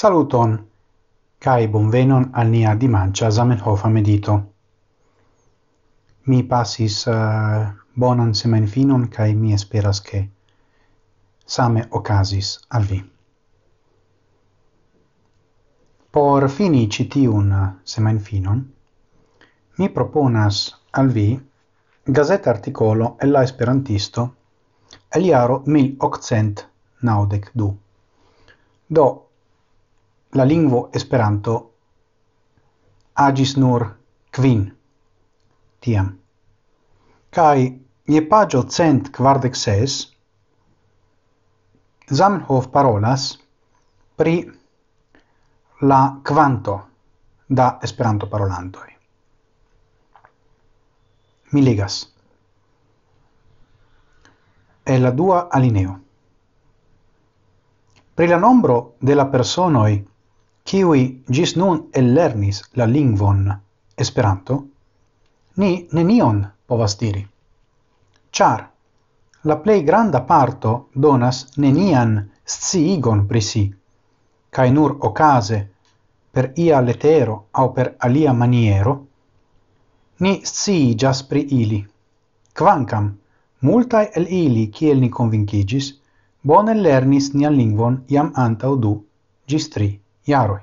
Saluton, cae bonvenon al nia dimancia Zamenhofa medito. Mi passis uh, bonan semenfinon, cae mi esperas che same ocasis al vi. Por fini citiun eh, semenfinon, mi proponas al vi gazet articolo e la esperantisto el jaro 1892. Do la lingvo Esperanto agis nur quin tiam. Kai je pagio cent quardec ses Zamenhof parolas pri la quanto da Esperanto parolantoj. Mi legas. E la dua alineo. Pri la nombro de la personoi kiwi gis nun ellernis la lingvon Esperanto, ni nenion povas diri. char la plei granda parto donas nenian sciigon pri si, nur okaze per ia letero au per alia maniero, ni sciigas pri ili. Quancam, multae el ili, kiel ni convincigis, bone lernis nian lingvon iam antau du, gis tri iaroi.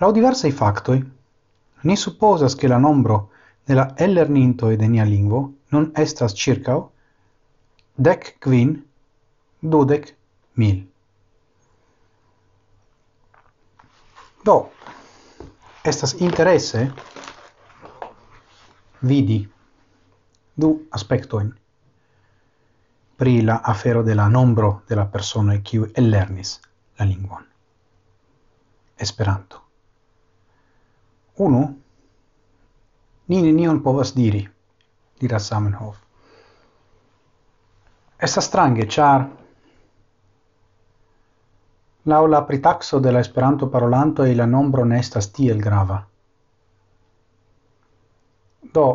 Lau diversaj factoi, ni supposas che la nombro de la ellernintoi de nia lingvo non estas ĉirkaŭ dec quin dudec mil. Do, estas interesse vidi du aspectoin pri la afero de la nombro de la persona qui ellernis la lingvon. Esperanto. Unu, ni nenion povas diri, diras Samenhof. Estas strange, char lau la pritaxo de la Esperanto parolanto e la nombro ne estas tiel grava. Do,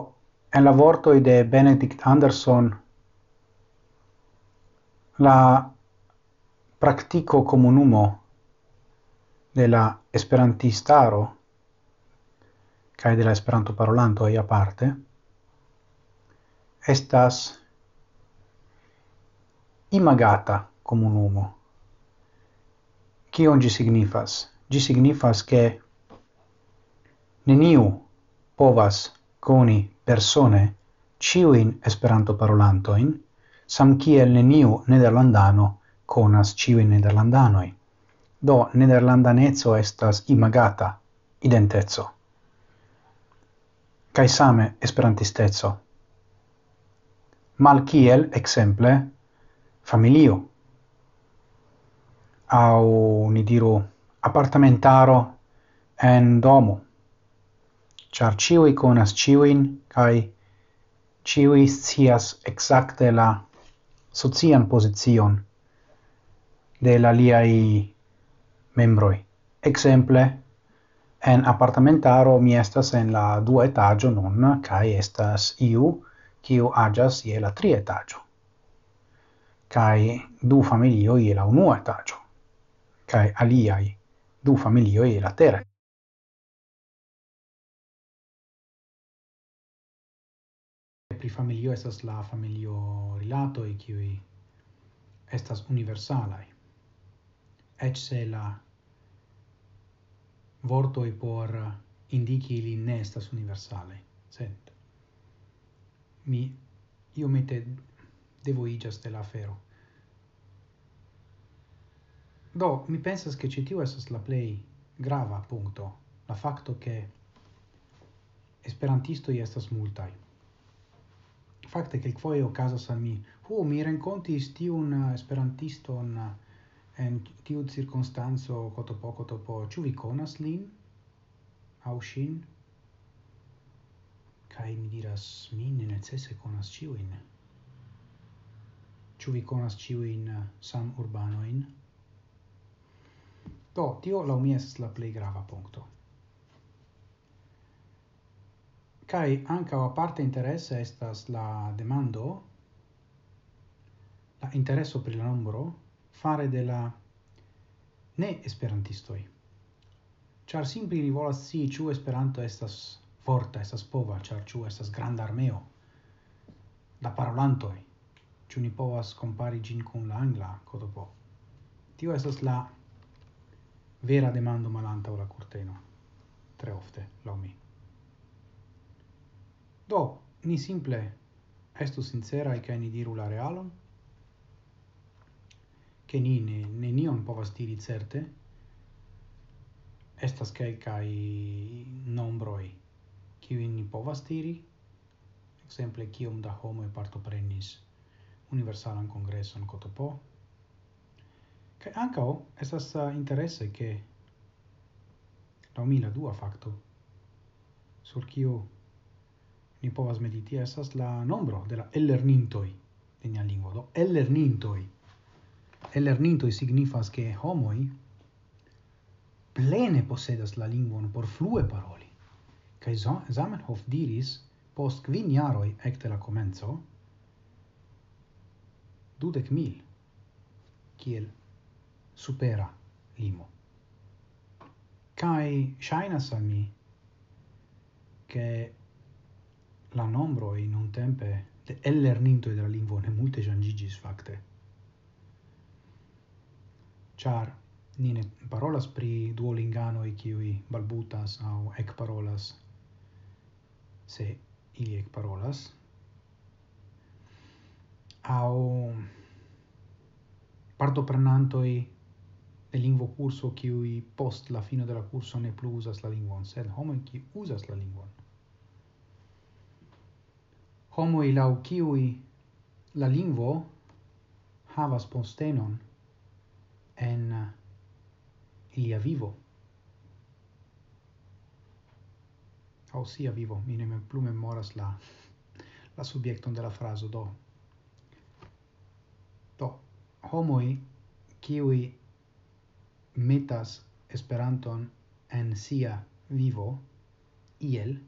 en la vortoi de Benedict Anderson, la praktiko komunumo de la esperantistaro kaj de la esperanto parolanto ia parte estas imagata komunumo kion ĝi signifas? Ĝi signifas ke neniu povas koni persone ciuin esperanto parolantoin, sam kiel neniu nederlandano conas ciui nederlandanoi. Do nederlandanezzo estas imagata, identezzo. Cai same esperantistezzo. Mal kiel, exemple, familio. Au, ni diru, apartamentaro en domo. Char ciui conas ciuin, cae ciui scias exacte la socian position de la liai membroi. Exemple, en apartamentaro mi estas en la dua etaggio nun, cae estas iu, kiu agas je la tri etaggio. Cae du familio je la unua etaggio. Cae aliai du familio je la tera pri familio estas la familio rilato e kiuj estas universalai ec se la vortoi por indici li ne estas universale, sent mi io mette devo devoigas de la fero Do, mi pensas che ci tiu estas la play grava punto, la facto che esperantistoi estas multai. Fakte, kelkfoje okazas al mi, hu, mi renkontis un esperantiston en tiu circunstanzo coto po, coto po, ĉu vi konas lin? Aŭ ŝin? Kaj mi diras mi ne necese konas ĉiujn. Ĉu vi konas ĉiujn samurbanojn do tio laŭ mi estas la plej grava punkto. Kaj o parte interesse estas la demando la interesso per la numero fare de la ne esperantistoi. Char simple ili volas si ciu Esperanto estas forta, estas pova, char ciu estas granda armeo da parolantoi. Ciu ni povas compari gin con la angla kodopo. Tio estas la vera demando malantaŭ la corteno, tre ofte, laŭ mi. Do, ni simple estu sincera e ni diru la realon, che ni ne, nenion povas diri certe, estas quelcae nombroi, kiwi ni povas diri, exemple, kiom da homo homoi partoprenis universalan congresson cotopo, Kaj ankaŭ estas uh, interesse ke la mila dua facto sur kio ni povas mediti estas la nombro de la ellernintoi de nia lingua do ellernintoi lernintoj signifas che homoi plene posedas la linguon por flue paroli. Kai Zamenhof diris post quin jaroj ecte la comenzo dudec mil kiel supera limo. Kai shainas al mi che la nombroj nuntempe de ellernintoj de la linguon ne multe jangigis facte char ni ne parolas pri duolingano e kiui balbutas au ec parolas se ili ec parolas au partoprenantoi de lingvo curso kiui post la fino de la curso ne plus usas la lingvon, sed homo qui usas la lingvon. i lau kiui la lingvo havas postenon en uh, ilia vivo au sia vivo, mi ne mem plu memoras la la subiecton de la do. Do, homoi qui metas Esperanton en sia vivo iel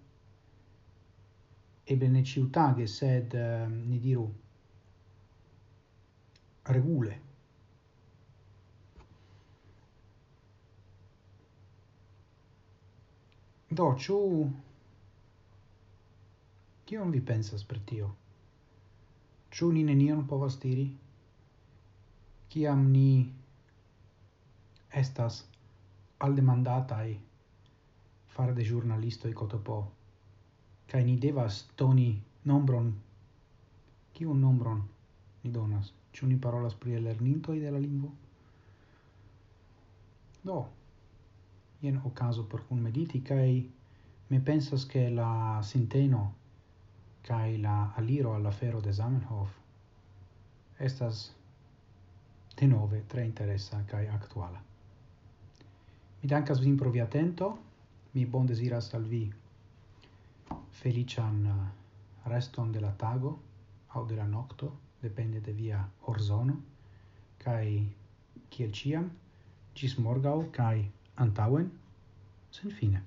eble ne ciutage sed uh, ni diru regule Do, ciu... kion vi pensas per tio? Ciu ni nenion povas diri? Kiam ni estas aldemandataj fare de ĵurnalistoj cotopo kai ni devas toni nombron kiun nombron ni donas? Ĉu ni parolas pri lerninto de la lingvo? Do, ien ocaso per cun mediti kai mi pensas che la sinteno kai la aliro alla fero de Zamenhof estas de nove tre interessa kai actuala. Mi dankas vin pro via atento, mi bon desiras al vi felician eh, reston de la tago au de la nocto, depende de via horzono, kai kiel ciam, gis morgau, kai antauen sen fine.